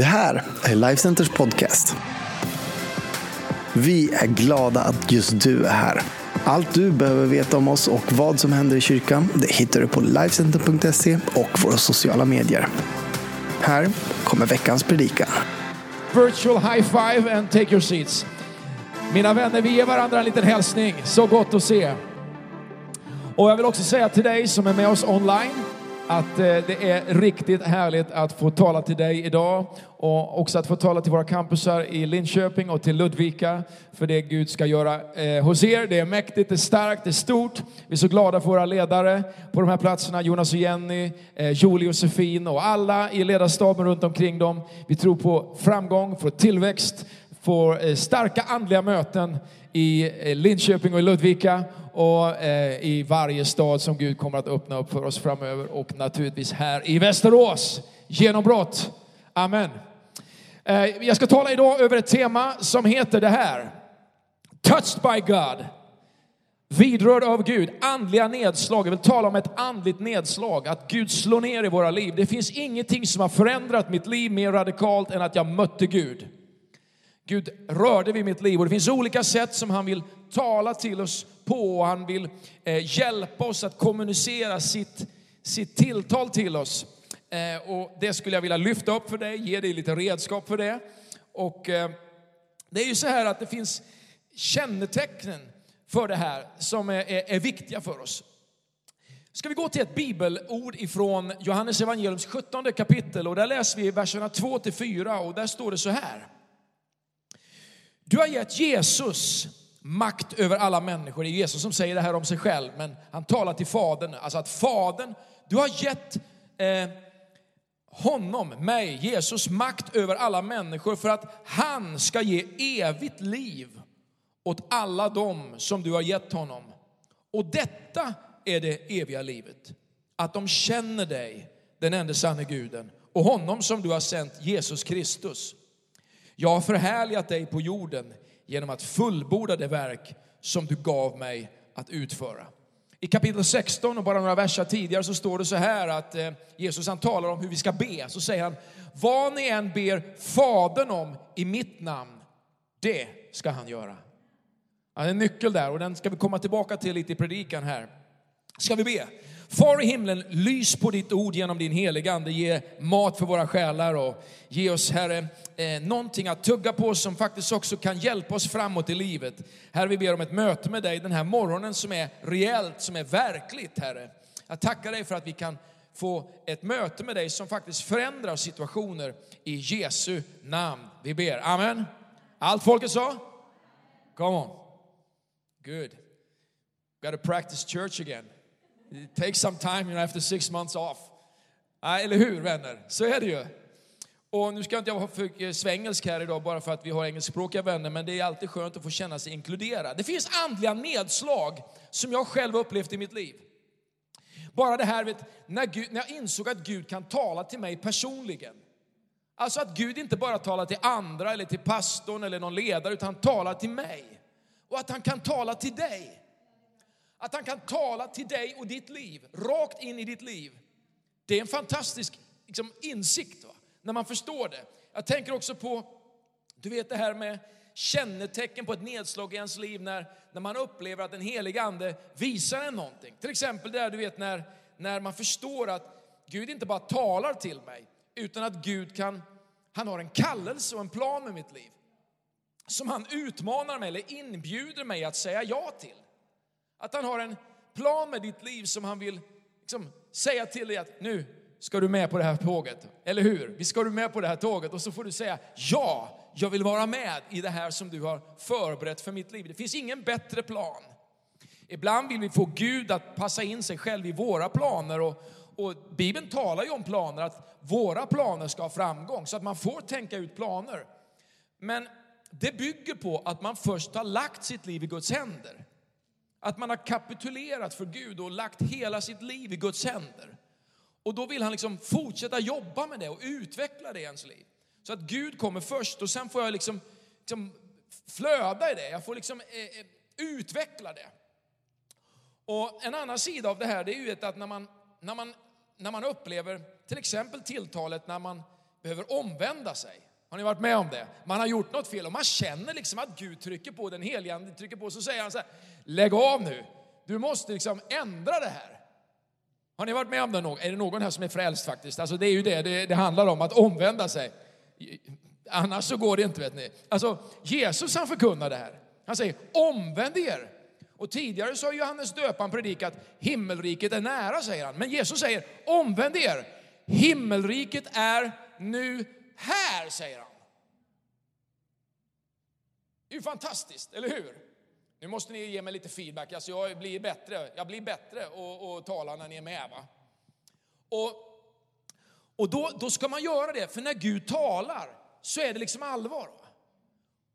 Det här är Lifecenters podcast. Vi är glada att just du är här. Allt du behöver veta om oss och vad som händer i kyrkan det hittar du på Lifecenter.se och våra sociala medier. Här kommer veckans predikan. virtual high five and take your seats. Mina vänner, vi ger varandra en liten hälsning. Så gott att se. Och jag vill också säga till dig som är med oss online att eh, det är riktigt härligt att få tala till dig idag och också att få tala till våra campusar i Linköping och till Ludvika för det Gud ska göra eh, hos er. Det är mäktigt, det är starkt, det är stort. Vi är så glada för våra ledare på de här platserna, Jonas och Jenny, eh, Julie och Josefin och alla i ledarstaben runt omkring dem. Vi tror på framgång, på tillväxt, på starka andliga möten i Linköping och i Ludvika och eh, i varje stad som Gud kommer att öppna upp för oss framöver och naturligtvis här i Västerås. Genombrott. Amen. Eh, Jag ska tala idag över ett tema som heter det här. Touched by God. Vidrörd av Gud, andliga nedslag. Jag vill tala om ett andligt nedslag, att Gud slår ner i våra liv. Det finns ingenting som har förändrat mitt liv mer radikalt än att jag mötte Gud. Gud rörde vid mitt liv och det finns olika sätt som han vill tala till oss på och han vill eh, hjälpa oss att kommunicera sitt, sitt tilltal till oss. Eh, och det skulle jag vilja lyfta upp för dig, ge dig lite redskap för det. Och eh, det är ju så här att det finns kännetecken för det här som är, är, är viktiga för oss. Ska vi gå till ett bibelord ifrån Johannes evangeliums 17 kapitel och där läser vi verserna 2 till 4 och där står det så här. Du har gett Jesus makt över alla människor. Det är Jesus som säger det här om sig själv, men han talar till Fadern. Alltså att Fadern, du har gett eh, honom, mig, Jesus, makt över alla människor för att han ska ge evigt liv åt alla dem som du har gett honom. Och detta är det eviga livet. Att de känner dig, den enda sanne guden, och honom som du har sänt, Jesus Kristus. Jag har förhärligat dig på jorden genom att fullborda det verk som du gav mig att utföra. I kapitel 16 och bara några verser tidigare så står det så här att eh, Jesus han talar om hur vi ska be. Så säger han, vad ni än ber Fadern om i mitt namn, det ska han göra. Ja, det är en nyckel där och den ska vi komma tillbaka till lite i predikan här. Ska vi be? Far i himlen, lys på ditt ord genom din heliga Ande. Ge mat för våra själar och ge oss, Herre, eh, någonting att tugga på som faktiskt också kan hjälpa oss framåt i livet. Herre, vi ber om ett möte med dig den här morgonen som är reellt, som är verkligt, Herre. Jag tackar dig för att vi kan få ett möte med dig som faktiskt förändrar situationer i Jesu namn. Vi ber. Amen. Allt folket sa? Come on. Good. Got to practice church again. It takes some time you know, after six months off. Nej, eller hur vänner? Så är det ju. Och nu ska inte jag vara för eh, svengelsk här idag bara för att vi har engelskspråkiga vänner, men det är alltid skönt att få känna sig inkluderad. Det finns andliga nedslag som jag själv upplevt i mitt liv. Bara det här, vet, när, Gud, när jag insåg att Gud kan tala till mig personligen. Alltså att Gud inte bara talar till andra eller till pastorn eller någon ledare, utan han talar till mig. Och att han kan tala till dig. Att han kan tala till dig och ditt liv, rakt in i ditt liv. Det är en fantastisk liksom, insikt va? när man förstår det. Jag tänker också på, du vet det här med kännetecken på ett nedslag i ens liv när, när man upplever att den heliga ande visar en någonting. Till exempel där du vet när, när man förstår att Gud inte bara talar till mig, utan att Gud kan, han har en kallelse och en plan med mitt liv. Som han utmanar mig eller inbjuder mig att säga ja till. Att han har en plan med ditt liv som han vill liksom, säga till dig att nu ska du med på det här tåget. Eller hur? Vi ska du med på det här tåget och så får du säga ja, jag vill vara med i det här som du har förberett för mitt liv. Det finns ingen bättre plan. Ibland vill vi få Gud att passa in sig själv i våra planer och, och Bibeln talar ju om planer, att våra planer ska ha framgång, så att man får tänka ut planer. Men det bygger på att man först har lagt sitt liv i Guds händer. Att man har kapitulerat för Gud och lagt hela sitt liv i Guds händer. Och då vill han liksom fortsätta jobba med det och utveckla det i ens liv. Så att Gud kommer först och sen får jag liksom, liksom flöda i det. Jag får liksom eh, eh utveckla det. Och en annan sida av det här det är ju att när man, när man, när man upplever till exempel tilltalet när man behöver omvända sig. Har ni varit med om det? Man har gjort något fel och man känner liksom att Gud trycker på, den helige trycker på, så säger han så här, lägg av nu, du måste liksom ändra det här. Har ni varit med om det någon? Är det någon här som är frälst faktiskt? Alltså det är ju det det, det handlar om, att omvända sig. Annars så går det inte vet ni. Alltså Jesus han förkunnar det här. Han säger omvänd er. Och tidigare så har Johannes döparen predikat himmelriket är nära säger han. Men Jesus säger omvänd er. Himmelriket är nu här säger han. Det är ju fantastiskt, eller hur? Nu måste ni ge mig lite feedback. Alltså jag blir bättre, jag blir bättre att tala när ni är med. Va? Och, och då, då ska man göra det, för när Gud talar så är det liksom allvar. Va?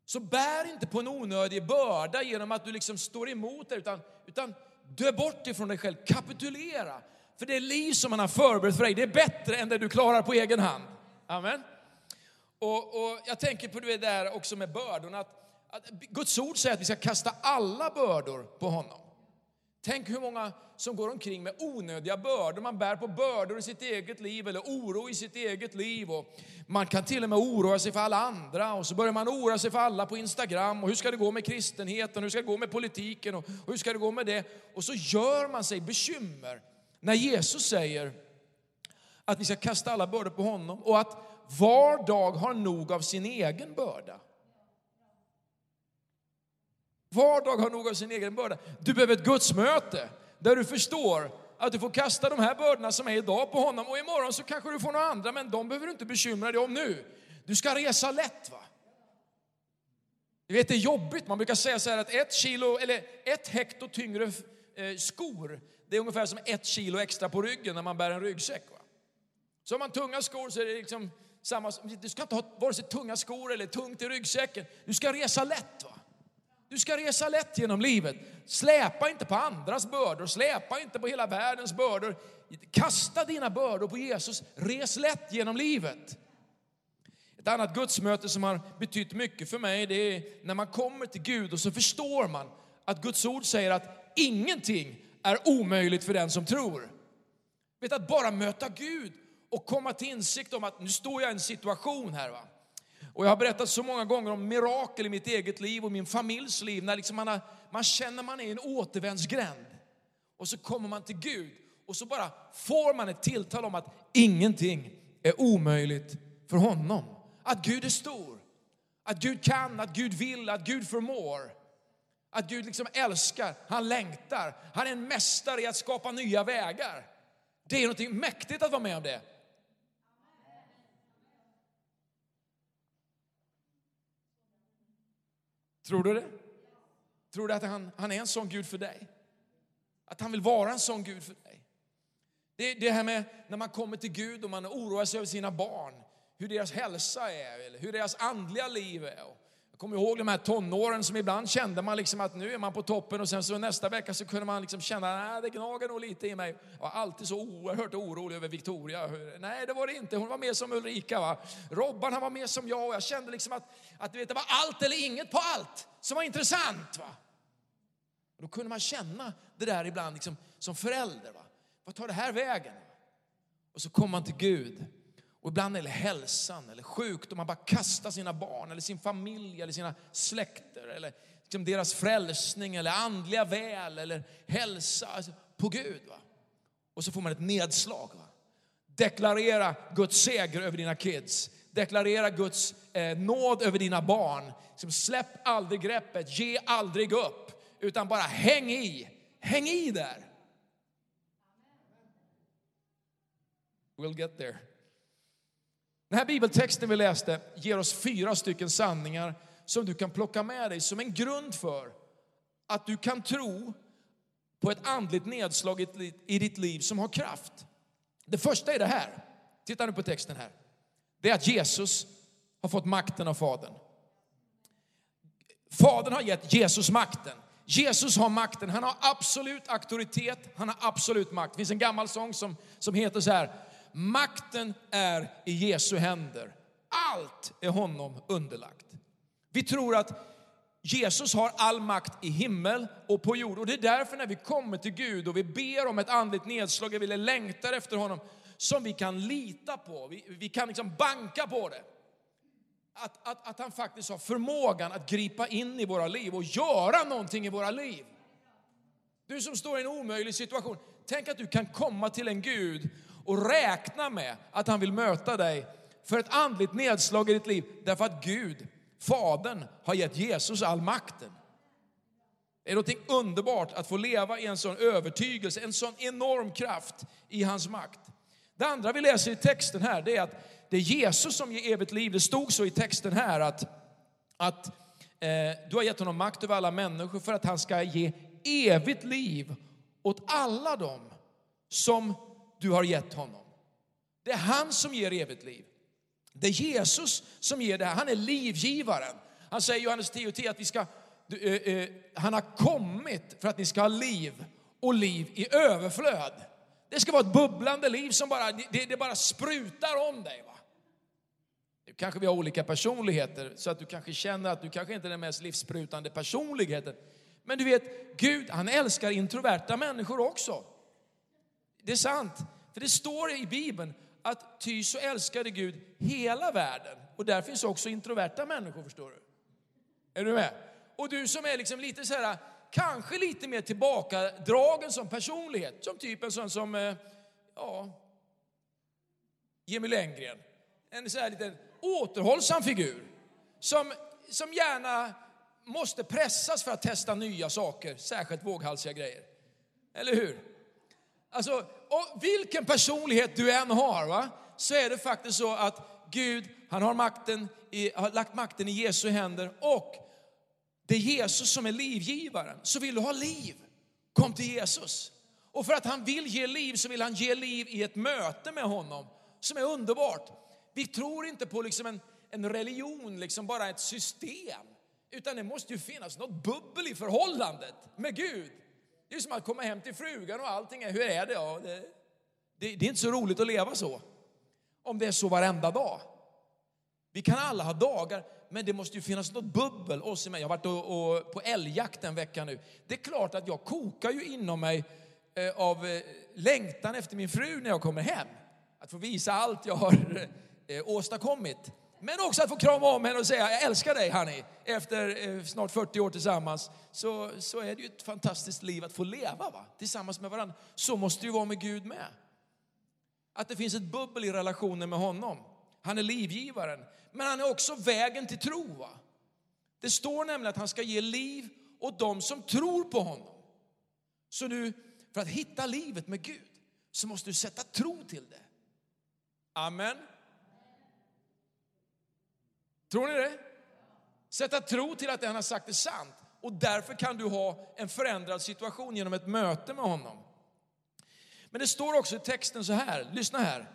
Så bär inte på en onödig börda genom att du liksom står emot det, utan, utan dö bort ifrån dig själv, kapitulera. För det liv som man har förberett för dig, det är bättre än det du klarar på egen hand. Amen. Och, och jag tänker på det där också med bördorna, att att Guds ord säger att vi ska kasta alla bördor på honom. Tänk hur många som går omkring med onödiga bördor. Man bär på bördor i sitt eget liv eller oro i sitt eget liv. Och man kan till och med oroa sig för alla andra och så börjar man oroa sig för alla på Instagram. Och hur ska det gå med kristenheten? Hur ska det gå med politiken? Och hur ska det gå med det? Och så gör man sig bekymmer när Jesus säger att vi ska kasta alla bördor på honom och att var dag har nog av sin egen börda. Var dag har nog av sin egen börda. Du behöver ett gudsmöte där du förstår att du får kasta de här bördorna som är idag på honom och imorgon så kanske du får några andra, men de behöver du inte bekymra dig om nu. Du ska resa lätt. va? Du vet, det är jobbigt. Man brukar säga så här att ett kilo, eller ett hekto tyngre eh, skor, det är ungefär som ett kilo extra på ryggen när man bär en ryggsäck. Va? Så har man tunga skor så är det liksom samma, du ska inte ha vare sig tunga skor eller tungt i ryggsäcken. Du ska resa lätt. Va? Du ska resa lätt genom livet. Släpa inte på andras bördor, släpa inte på hela världens bördor. Kasta dina bördor på Jesus, res lätt genom livet. Ett annat gudsmöte som har betytt mycket för mig, det är när man kommer till Gud och så förstår man att Guds ord säger att ingenting är omöjligt för den som tror. Vet att bara möta Gud och komma till insikt om att nu står jag i en situation här. Va? Och jag har berättat så många gånger om mirakel i mitt eget liv och min familjs liv, när liksom man, har, man känner man är i en återvändsgränd. Och så kommer man till Gud och så bara får man ett tilltal om att ingenting är omöjligt för honom. Att Gud är stor, att Gud kan, att Gud vill, att Gud förmår. Att Gud liksom älskar, han längtar, han är en mästare i att skapa nya vägar. Det är något mäktigt att vara med om det. Tror du det? Tror du att han, han är en sån Gud för dig? Att han vill vara en sån Gud för dig? Det, det här med när man kommer till Gud och man oroar sig över sina barn, hur deras hälsa är, eller hur deras andliga liv är. Jag kommer ihåg de här tonåren som ibland kände man liksom att nu är man på toppen och sen så nästa vecka så kunde man liksom känna att det gnager nog lite i mig. Jag var alltid så oerhört orolig över Victoria. Nej, det var det inte. Hon var mer som Ulrika. Va? Robban han var mer som jag och jag kände liksom att, att vet, det var allt eller inget på allt som var intressant. Va? Och då kunde man känna det där ibland liksom, som förälder. Va? Vad tar det här vägen? Och så kom man till Gud och ibland är det hälsan eller sjukdom. Man bara kastar sina barn eller sin familj eller sina släkter eller liksom deras frälsning eller andliga väl eller hälsa alltså, på Gud. Va? Och så får man ett nedslag. Va? Deklarera Guds seger över dina kids. Deklarera Guds eh, nåd över dina barn. Liksom, släpp aldrig greppet, ge aldrig upp, utan bara häng i. Häng i där. We'll get there. Den här bibeltexten vi läste ger oss fyra stycken sanningar som du kan plocka med dig som en grund för att du kan tro på ett andligt nedslag i ditt liv som har kraft. Det första är det här. Titta nu på texten här. Det är att Jesus har fått makten av Fadern. Fadern har gett Jesus makten. Jesus har makten, han har absolut auktoritet, han har absolut makt. Det finns en gammal sång som, som heter så här, Makten är i Jesu händer. Allt är honom underlagt. Vi tror att Jesus har all makt i himmel och på jord. Och det är därför när vi kommer till Gud och vi ber om ett andligt nedslag vi längtar efter honom, som vi kan lita på. Vi, vi kan liksom banka på det. Att, att, att han faktiskt har förmågan att gripa in i våra liv och göra någonting i våra liv. Du som står i en omöjlig situation, tänk att du kan komma till en Gud och räkna med att han vill möta dig för ett andligt nedslag i ditt liv. Därför att Gud, Fadern, har gett Jesus all makten. Det är något underbart att få leva i en sån övertygelse, en sån enorm kraft i hans makt. Det andra vi läser i texten här, det är att det är Jesus som ger evigt liv. Det stod så i texten här att, att eh, du har gett honom makt över alla människor för att han ska ge evigt liv åt alla dem som du har gett honom. Det är han som ger evigt liv. Det är Jesus som ger det här. Han är livgivaren. Han säger i Johannes 10 10 att vi ska, eh, eh, han har kommit för att ni ska ha liv och liv i överflöd. Det ska vara ett bubblande liv som bara, det, det bara sprutar om dig. Va? Nu kanske vi har olika personligheter så att du kanske känner att du kanske inte är den mest livsprutande personligheten. Men du vet, Gud han älskar introverta människor också. Det är sant, för det står i Bibeln att ty så älskade Gud hela världen. Och där finns också introverta människor, förstår du. Är du med? Och du som är liksom lite så här, kanske lite mer tillbakadragen som personlighet, som typ en sån som, eh, ja, Jimmy Lenngren. En så här liten återhållsam figur som, som gärna måste pressas för att testa nya saker, särskilt våghalsiga grejer. Eller hur? Alltså, vilken personlighet du än har, va, så är det faktiskt så att Gud, han har, makten i, har lagt makten i Jesu händer och det är Jesus som är livgivaren. Så vill du ha liv, kom till Jesus. Och för att han vill ge liv så vill han ge liv i ett möte med honom som är underbart. Vi tror inte på liksom en, en religion, liksom bara ett system. Utan det måste ju finnas något bubbel i förhållandet med Gud. Det är som att komma hem till frugan och allting är, hur är det? Ja, det, det, det är inte så roligt att leva så. Om det är så varenda dag. Vi kan alla ha dagar, men det måste ju finnas något bubbel oss emellan. Jag har varit och, och, på älgjakt en vecka nu. Det är klart att jag kokar ju inom mig eh, av eh, längtan efter min fru när jag kommer hem. Att få visa allt jag har eh, åstadkommit. Men också att få krama om henne och säga, jag älskar dig honey. Efter eh, snart 40 år tillsammans så, så är det ju ett fantastiskt liv att få leva va? tillsammans med varandra. Så måste det ju vara med Gud med. Att det finns ett bubbel i relationen med honom. Han är livgivaren, men han är också vägen till tro. Va? Det står nämligen att han ska ge liv åt dem som tror på honom. Så nu, för att hitta livet med Gud, så måste du sätta tro till det. Amen. Tror ni det? Sätta tro till att det han har sagt är sant. Och därför kan du ha en förändrad situation genom ett möte med honom. Men det står också i texten så här, lyssna här.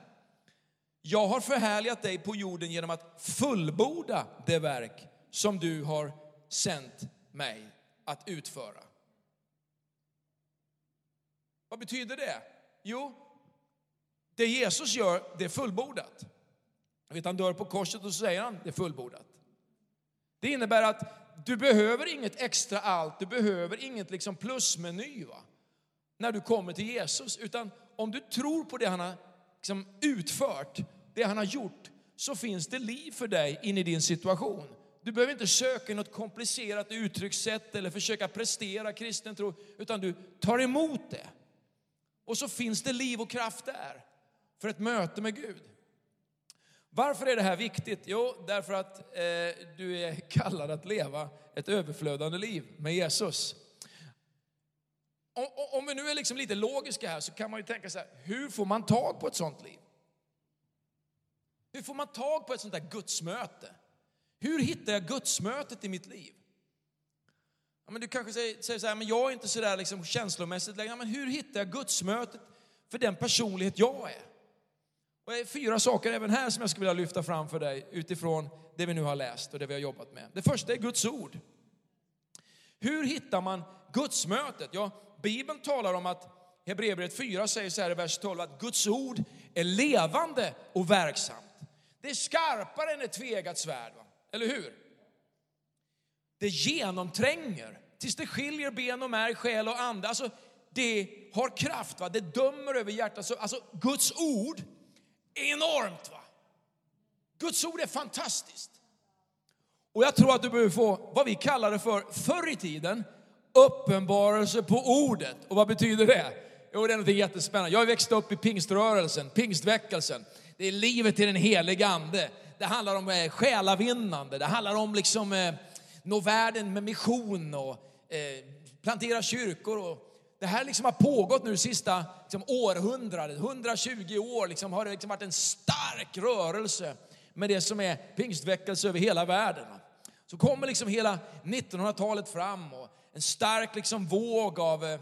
Jag har förhärligat dig på jorden genom att fullborda det verk som du har sänt mig att utföra. Vad betyder det? Jo, det Jesus gör, det är fullbordat. Vet, han dör på korset och så säger han, det är fullbordat. Det innebär att du behöver inget extra allt, du behöver inget liksom plusmeny va? när du kommer till Jesus. Utan om du tror på det han har liksom utfört, det han har gjort, så finns det liv för dig in i din situation. Du behöver inte söka något komplicerat uttryckssätt eller försöka prestera kristen tro, utan du tar emot det. Och så finns det liv och kraft där för ett möte med Gud. Varför är det här viktigt? Jo, därför att eh, du är kallad att leva ett överflödande liv med Jesus. Om, om vi nu är liksom lite logiska här så kan man ju tänka så här, hur får man tag på ett sånt liv? Hur får man tag på ett sånt där gudsmöte? Hur hittar jag gudsmötet i mitt liv? Ja, men du kanske säger, säger så här, men jag är inte så där liksom känslomässigt längre. Ja, men hur hittar jag gudsmötet för den personlighet jag är? Och det är fyra saker även här som jag skulle vilja lyfta fram för dig utifrån det vi nu har läst och det vi har jobbat med. Det första är Guds ord. Hur hittar man gudsmötet? Ja, Bibeln talar om att Hebreerbrevet 4 säger så här i vers 12 att Guds ord är levande och verksamt. Det är skarpare än ett tvegat svärd, va? eller hur? Det genomtränger tills det skiljer ben och märg, själ och ande. Alltså, det har kraft, va? det dömer över hjärtat. Alltså Guds ord enormt. Va? Guds ord är fantastiskt. Och jag tror att du behöver få vad vi kallade för förr i tiden, uppenbarelse på ordet. Och vad betyder det? Jo, det är något jättespännande. Jag växte upp i pingströrelsen, pingstväckelsen. Det är livet i den helige ande. Det handlar om eh, själavinnande, det handlar om liksom eh, nå världen med mission och eh, plantera kyrkor. Och det här liksom har pågått nu sista liksom, århundradet, 120 år liksom, har det liksom varit en stark rörelse med det som är pingstväckelse över hela världen. Så kommer liksom hela 1900-talet fram och en stark liksom våg av eh,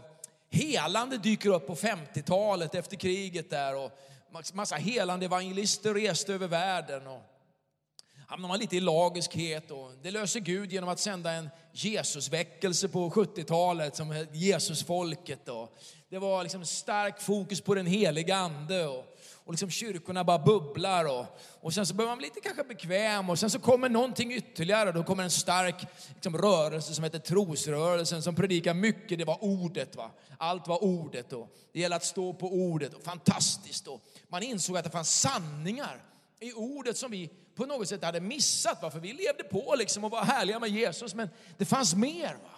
helande dyker upp på 50-talet efter kriget där och massa helande evangelister reste över världen. Och hamnar man lite i lagiskhet och det löser Gud genom att sända en Jesusväckelse på 70-talet som Jesusfolket. Och det var liksom stark fokus på den heliga ande och, och liksom kyrkorna bara bubblar. Och, och sen så börjar man bli lite kanske bekväm och sen så kommer någonting ytterligare. Då kommer en stark liksom, rörelse som heter trosrörelsen som predikar mycket. Det var ordet. Va? Allt var ordet. Och det gäller att stå på ordet. Och fantastiskt. Och man insåg att det fanns sanningar i ordet som vi på något sätt hade missat. Va? För vi levde på liksom och var härliga med Jesus, men det fanns mer. Va?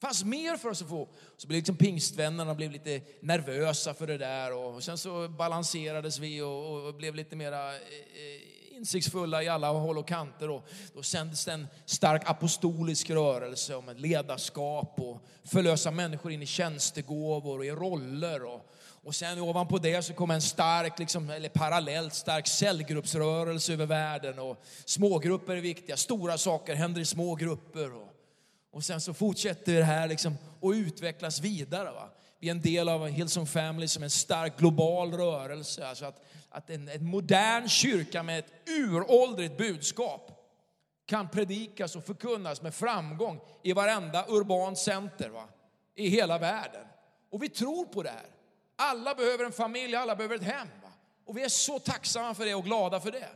Det fanns mer för oss att få. Så blev liksom pingstvännerna blev lite nervösa för det där och sen så balanserades vi och, och blev lite mera eh, eh, insiktsfulla i alla håll och kanter. Och då sändes det en stark apostolisk rörelse om ett ledarskap och förlösa människor in i tjänstegåvor och i roller. Och, och sen ovanpå det så kom en stark, liksom, eller parallellt stark cellgruppsrörelse över världen. Och smågrupper är viktiga, stora saker händer i små grupper. Och, och sen så fortsätter det här liksom att utvecklas vidare. Va? Vi är en del av Hillsong Family som en stark global rörelse. Alltså att, att en, en modern kyrka med ett uråldrigt budskap kan predikas och förkunnas med framgång i varenda urban center va? i hela världen. Och vi tror på det här. Alla behöver en familj, alla behöver ett hem. Och vi är så tacksamma för det och glada för det.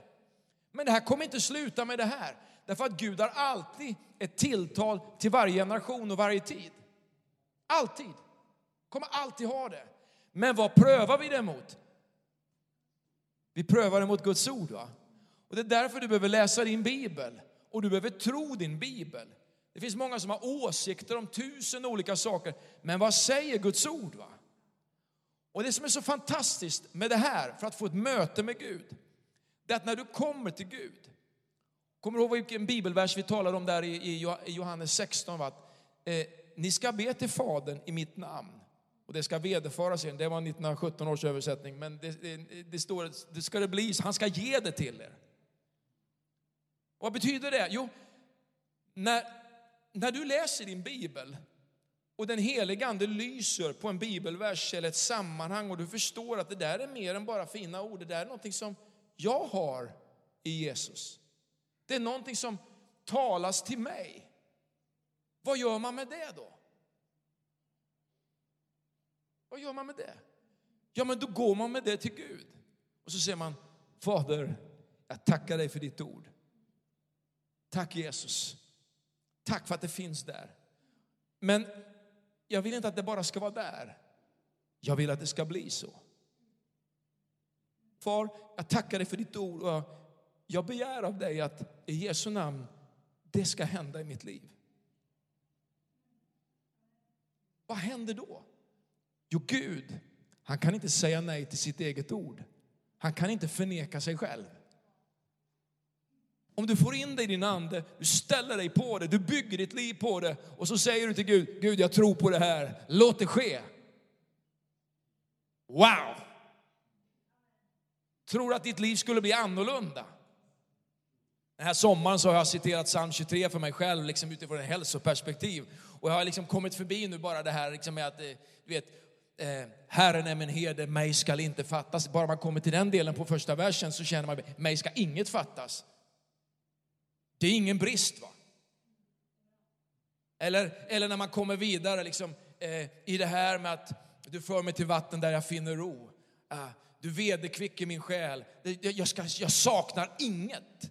Men det här kommer inte sluta med det här. Därför att Gud har alltid ett tilltal till varje generation och varje tid. Alltid. Kommer alltid ha det. Men vad prövar vi det mot? Vi prövar det mot Guds ord. Va? Och det är därför du behöver läsa din bibel och du behöver tro din bibel. Det finns många som har åsikter om tusen olika saker, men vad säger Guds ord? Va? Och det som är så fantastiskt med det här, för att få ett möte med Gud, det är att när du kommer till Gud, kommer du ihåg vilken bibelvers vi talade om där i Johannes 16? Va? Att, eh, ni ska be till Fadern i mitt namn och det ska vederfaras. er. Det var 1917 års översättning, men det, det, det står, det ska det bli, han ska ge det till er. Vad betyder det? Jo, när, när du läser din bibel och den helige ande lyser på en bibelvers eller ett sammanhang och du förstår att det där är mer än bara fina ord. Det där är någonting som jag har i Jesus. Det är någonting som talas till mig. Vad gör man med det då? Vad gör man med det? Ja, men då går man med det till Gud. Och så säger man, Fader, jag tackar dig för ditt ord. Tack Jesus. Tack för att det finns där. Men jag vill inte att det bara ska vara där. Jag vill att det ska bli så. Far, jag tackar dig för ditt ord och jag begär av dig att i Jesu namn, det ska hända i mitt liv. Vad händer då? Jo, Gud, han kan inte säga nej till sitt eget ord. Han kan inte förneka sig själv. Om du får in det i din ande, du ställer dig på det, du bygger ditt liv på det och så säger du till Gud, Gud jag tror på det här, låt det ske. Wow! Tror att ditt liv skulle bli annorlunda? Den här sommaren så har jag citerat psalm 23 för mig själv liksom utifrån ett hälsoperspektiv. Och jag har liksom kommit förbi nu bara det här liksom med att, eh, du vet, eh, Herren är min herde, mig skall inte fattas. Bara man kommer till den delen på första versen så känner man, mig ska inget fattas. Det är ingen brist. va? Eller, eller när man kommer vidare liksom, eh, i det här med att du för mig till vatten där jag finner ro. Eh, du vederkvicker min själ. Jag, ska, jag saknar inget.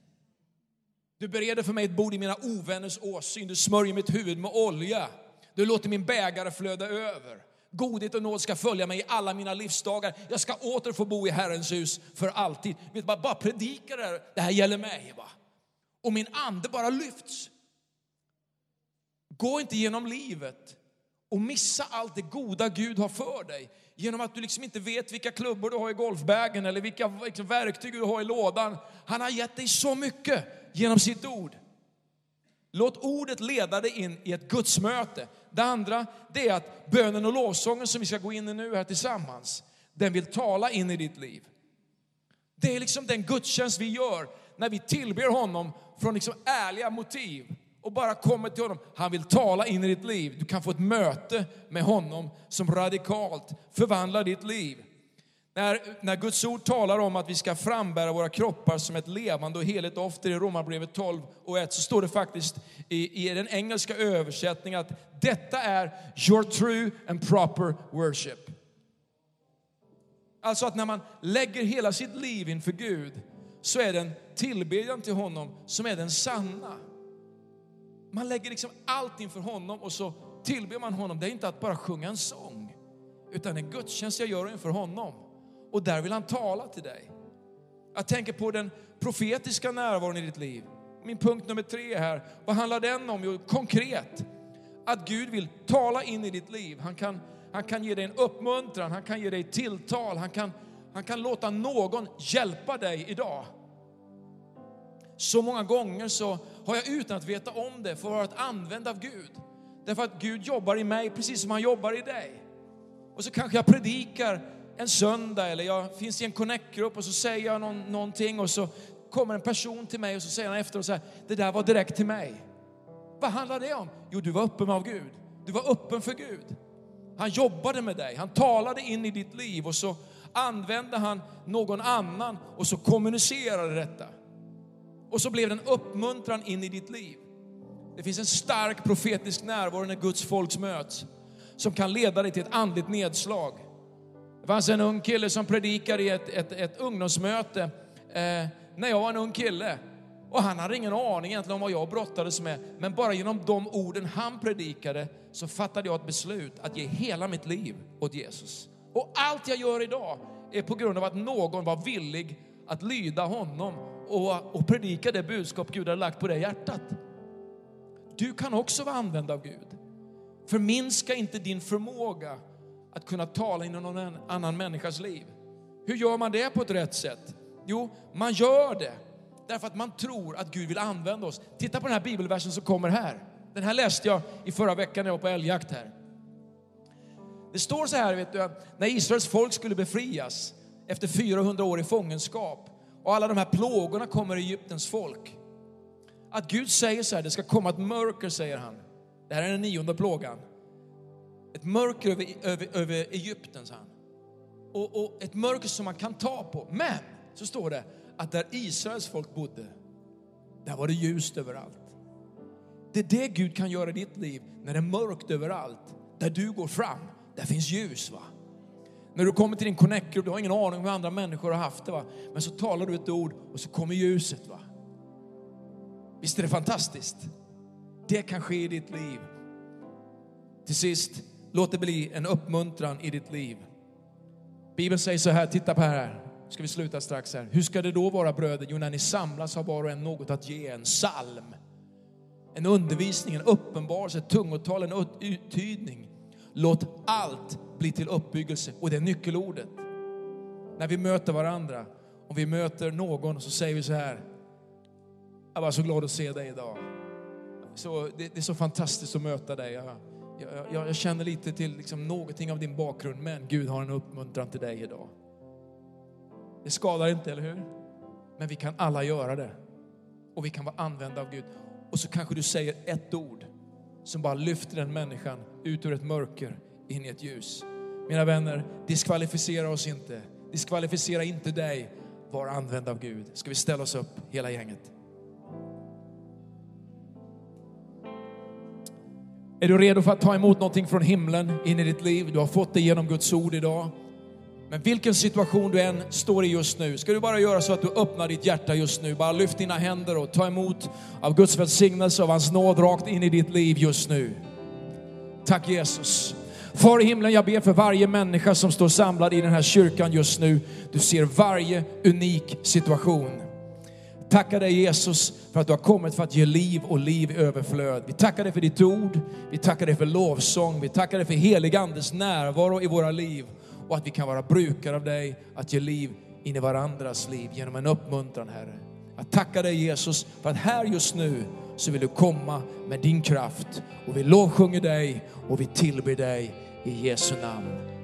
Du bereder för mig ett bord i mina ovänners åsyn. Du smörjer mitt huvud med olja. Du låter min bägare flöda över. Godhet och nåd ska följa mig i alla mina livsdagar. Jag ska åter få bo i Herrens hus för alltid. Vet, bara, bara predika det här. Det här gäller mig. Bara. Och min ande bara lyfts. Gå inte genom livet och missa allt det goda Gud har för dig genom att du liksom inte vet vilka klubbor du har i golfbagen eller vilka liksom, verktyg du har i lådan. Han har gett dig så mycket genom sitt ord. Låt ordet leda dig in i ett gudsmöte. Det andra det är att bönen och lovsången som vi ska gå in i nu här tillsammans, den vill tala in i ditt liv. Det är liksom den gudstjänst vi gör när vi tillber honom från liksom ärliga motiv och bara kommer till honom. Han vill tala in i ditt liv. Du kan få ett möte med honom som radikalt förvandlar ditt liv. När, när Guds ord talar om att vi ska frambära våra kroppar som ett levande och heligt offer i Romarbrevet 12 och 1 så står det faktiskt i, i den engelska översättningen att detta är your true and proper worship. Alltså att när man lägger hela sitt liv inför Gud så är det en tillbedjan till honom som är den sanna. Man lägger liksom allt inför honom och så tillber man honom. Det är inte att bara sjunga en sång, utan en gudstjänst jag gör inför honom. Och där vill han tala till dig. Jag tänker på den profetiska närvaron i ditt liv. Min punkt nummer tre här, vad handlar den om? Jo, konkret. Att Gud vill tala in i ditt liv. Han kan, han kan ge dig en uppmuntran, han kan ge dig tilltal, han kan, han kan låta någon hjälpa dig idag. Så många gånger så har jag utan att veta om det fått varit använd av Gud. Därför att Gud jobbar i mig precis som han jobbar i dig. Och så kanske jag predikar en söndag eller jag finns i en connect-grupp och så säger jag någon, någonting och så kommer en person till mig och så säger han efteråt så här, det där var direkt till mig. Vad handlar det om? Jo, du var öppen av Gud. Du var öppen för Gud. Han jobbade med dig, han talade in i ditt liv och så använde han någon annan och så kommunicerade detta. Och så blev det en uppmuntran in i ditt liv. Det finns en stark profetisk närvaro när Guds folk möts som kan leda dig till ett andligt nedslag. Det fanns en ung kille som predikade i ett, ett, ett ungdomsmöte eh, när jag var en ung kille. Och han hade ingen aning egentligen om vad jag brottades med. Men bara genom de orden han predikade så fattade jag ett beslut att ge hela mitt liv åt Jesus. Och allt jag gör idag är på grund av att någon var villig att lyda honom och, och predika det budskap Gud har lagt på det hjärtat. Du kan också vara använd av Gud. Förminska inte din förmåga att kunna tala in i någon annan människas liv. Hur gör man det på ett rätt sätt? Jo, man gör det därför att man tror att Gud vill använda oss. Titta på den här bibelversen som kommer här. Den här läste jag i förra veckan när jag var på älgjakt här. Det står så här, vet du, när Israels folk skulle befrias efter 400 år i fångenskap och alla de här plågorna kommer Egyptens folk. Att Gud säger så här, det ska komma ett mörker, säger han. Det här är den nionde plågan. Ett mörker över, över, över Egypten, sa han. Och, och ett mörker som man kan ta på. Men, så står det, att där Israels folk bodde, där var det ljust överallt. Det är det Gud kan göra i ditt liv när det är mörkt överallt. Där du går fram, där finns ljus. va? När du kommer till din connect-grupp, du har ingen aning om hur andra människor har haft det. Va? Men så talar du ett ord och så kommer ljuset. Va? Visst är det fantastiskt? Det kan ske i ditt liv. Till sist, låt det bli en uppmuntran i ditt liv. Bibeln säger så här, titta på här. Ska vi sluta strax här. Hur ska det då vara bröder? Jo, när ni samlas har var och en något att ge. En psalm, en undervisning, en uppenbarelse, ett tungotal, en uttydning. Låt allt bli till uppbyggelse. Och det är nyckelordet. När vi möter varandra, om vi möter någon så säger vi så här. Jag var så glad att se dig idag. Så, det, det är så fantastiskt att möta dig. Jag, jag, jag känner lite till liksom någonting av din bakgrund, men Gud har en uppmuntran till dig idag. Det skadar inte, eller hur? Men vi kan alla göra det. Och vi kan vara använda av Gud. Och så kanske du säger ett ord som bara lyfter den människan ut ur ett mörker in i ett ljus. Mina vänner, diskvalificera oss inte. Diskvalificera inte dig. Var använd av Gud. Ska vi ställa oss upp, hela gänget? Är du redo för att ta emot någonting från himlen in i ditt liv? Du har fått det genom Guds ord idag. Men vilken situation du än står i just nu, ska du bara göra så att du öppnar ditt hjärta just nu. Bara lyft dina händer och ta emot av Guds välsignelse, av hans nåd rakt in i ditt liv just nu. Tack Jesus. Far i himlen, jag ber för varje människa som står samlad i den här kyrkan just nu. Du ser varje unik situation. Tackar dig Jesus för att du har kommit för att ge liv och liv i överflöd. Vi tackar dig för ditt ord, vi tackar dig för lovsång, vi tackar dig för helig andes närvaro i våra liv och att vi kan vara brukare av dig att ge liv in i varandras liv genom en uppmuntran Herre. Jag tackar dig Jesus för att här just nu så vill du komma med din kraft och vi lovsjunger dig och vi tillber dig i Jesu namn.